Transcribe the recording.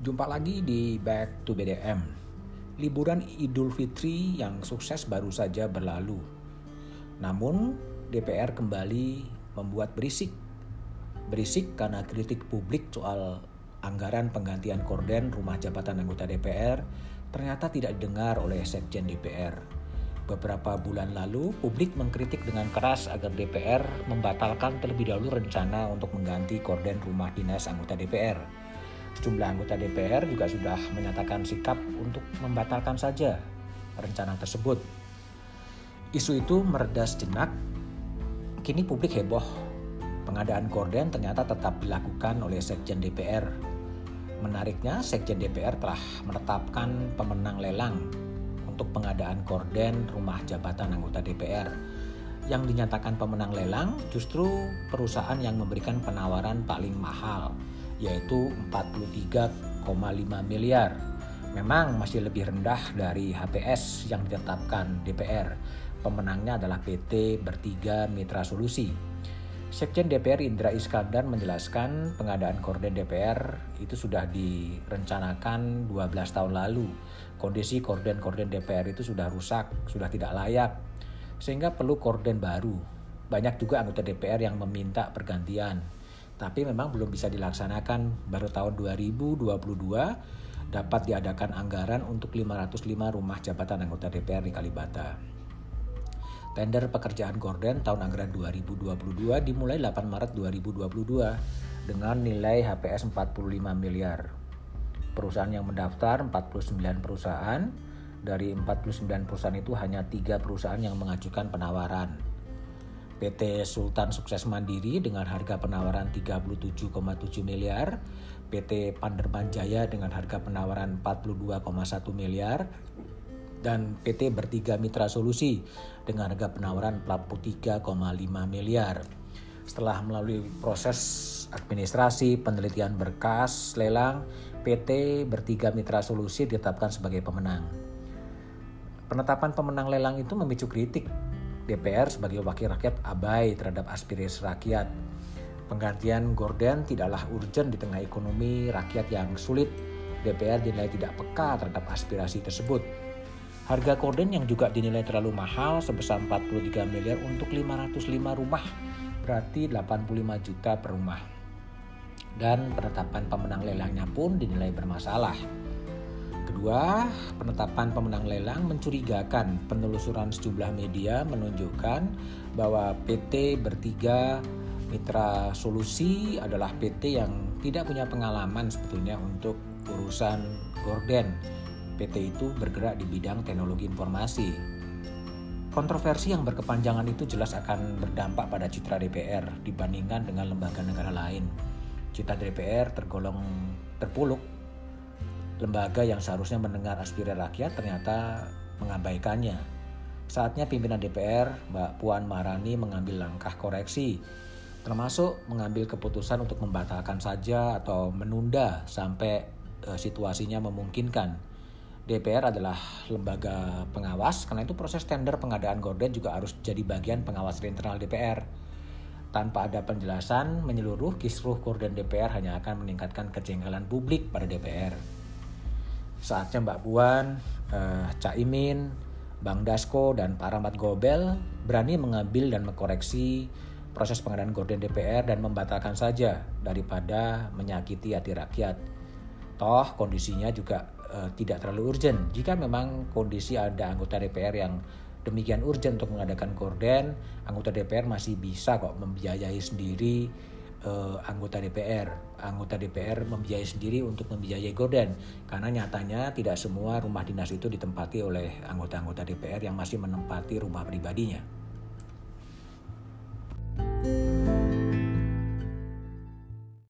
Jumpa lagi di Back to BDM. Liburan Idul Fitri yang sukses baru saja berlalu. Namun, DPR kembali membuat berisik. Berisik karena kritik publik soal anggaran penggantian korden rumah jabatan anggota DPR ternyata tidak didengar oleh Sekjen DPR. Beberapa bulan lalu, publik mengkritik dengan keras agar DPR membatalkan terlebih dahulu rencana untuk mengganti korden rumah dinas anggota DPR Sejumlah anggota DPR juga sudah menyatakan sikap untuk membatalkan saja rencana tersebut. Isu itu mereda sejenak. Kini publik heboh. Pengadaan korden ternyata tetap dilakukan oleh Sekjen DPR. Menariknya, Sekjen DPR telah menetapkan pemenang lelang untuk pengadaan korden rumah jabatan anggota DPR. Yang dinyatakan pemenang lelang justru perusahaan yang memberikan penawaran paling mahal, yaitu 43,5 miliar. Memang masih lebih rendah dari HPS yang ditetapkan DPR. Pemenangnya adalah PT Bertiga Mitra Solusi. Sekjen DPR Indra Iskandar menjelaskan pengadaan korden DPR itu sudah direncanakan 12 tahun lalu. Kondisi korden-korden DPR itu sudah rusak, sudah tidak layak, sehingga perlu korden baru. Banyak juga anggota DPR yang meminta pergantian tapi memang belum bisa dilaksanakan baru tahun 2022 dapat diadakan anggaran untuk 505 rumah jabatan anggota DPR di Kalibata. Tender pekerjaan gorden tahun anggaran 2022 dimulai 8 Maret 2022 dengan nilai HPS 45 miliar. Perusahaan yang mendaftar 49 perusahaan, dari 49 perusahaan itu hanya tiga perusahaan yang mengajukan penawaran. PT Sultan Sukses Mandiri dengan harga penawaran 37,7 miliar, PT Panderman Jaya dengan harga penawaran 42,1 miliar, dan PT Bertiga Mitra Solusi dengan harga penawaran 43,5 miliar. Setelah melalui proses administrasi, penelitian berkas, lelang, PT Bertiga Mitra Solusi ditetapkan sebagai pemenang. Penetapan pemenang lelang itu memicu kritik DPR sebagai wakil rakyat abai terhadap aspirasi rakyat. Penggantian gorden tidaklah urgent di tengah ekonomi rakyat yang sulit. DPR dinilai tidak peka terhadap aspirasi tersebut. Harga gorden yang juga dinilai terlalu mahal sebesar 43 miliar untuk 505 rumah, berarti 85 juta per rumah. Dan penetapan pemenang lelangnya pun dinilai bermasalah Kedua, penetapan pemenang lelang mencurigakan. Penelusuran sejumlah media menunjukkan bahwa PT Bertiga Mitra Solusi adalah PT yang tidak punya pengalaman sebetulnya untuk urusan gorden. PT itu bergerak di bidang teknologi informasi. Kontroversi yang berkepanjangan itu jelas akan berdampak pada citra DPR dibandingkan dengan lembaga negara lain. Citra DPR tergolong terpuluk lembaga yang seharusnya mendengar aspirasi rakyat ternyata mengabaikannya. Saatnya pimpinan DPR, Mbak Puan Marani mengambil langkah koreksi, termasuk mengambil keputusan untuk membatalkan saja atau menunda sampai e, situasinya memungkinkan. DPR adalah lembaga pengawas, karena itu proses tender pengadaan gorden juga harus jadi bagian pengawas internal DPR. Tanpa ada penjelasan menyeluruh, kisruh gorden DPR hanya akan meningkatkan kejengkelan publik pada DPR saatnya Mbak Puan, uh, Cak Imin, Bang Dasko, dan Pak Rahmat Gobel berani mengambil dan mengkoreksi proses pengadaan gorden DPR dan membatalkan saja daripada menyakiti hati rakyat. Toh kondisinya juga uh, tidak terlalu urgent. Jika memang kondisi ada anggota DPR yang demikian urgent untuk mengadakan gorden, anggota DPR masih bisa kok membiayai sendiri uh, anggota DPR. Anggota DPR membiayai sendiri untuk membiayai gorden karena nyatanya tidak semua rumah dinas itu ditempati oleh anggota-anggota DPR yang masih menempati rumah pribadinya.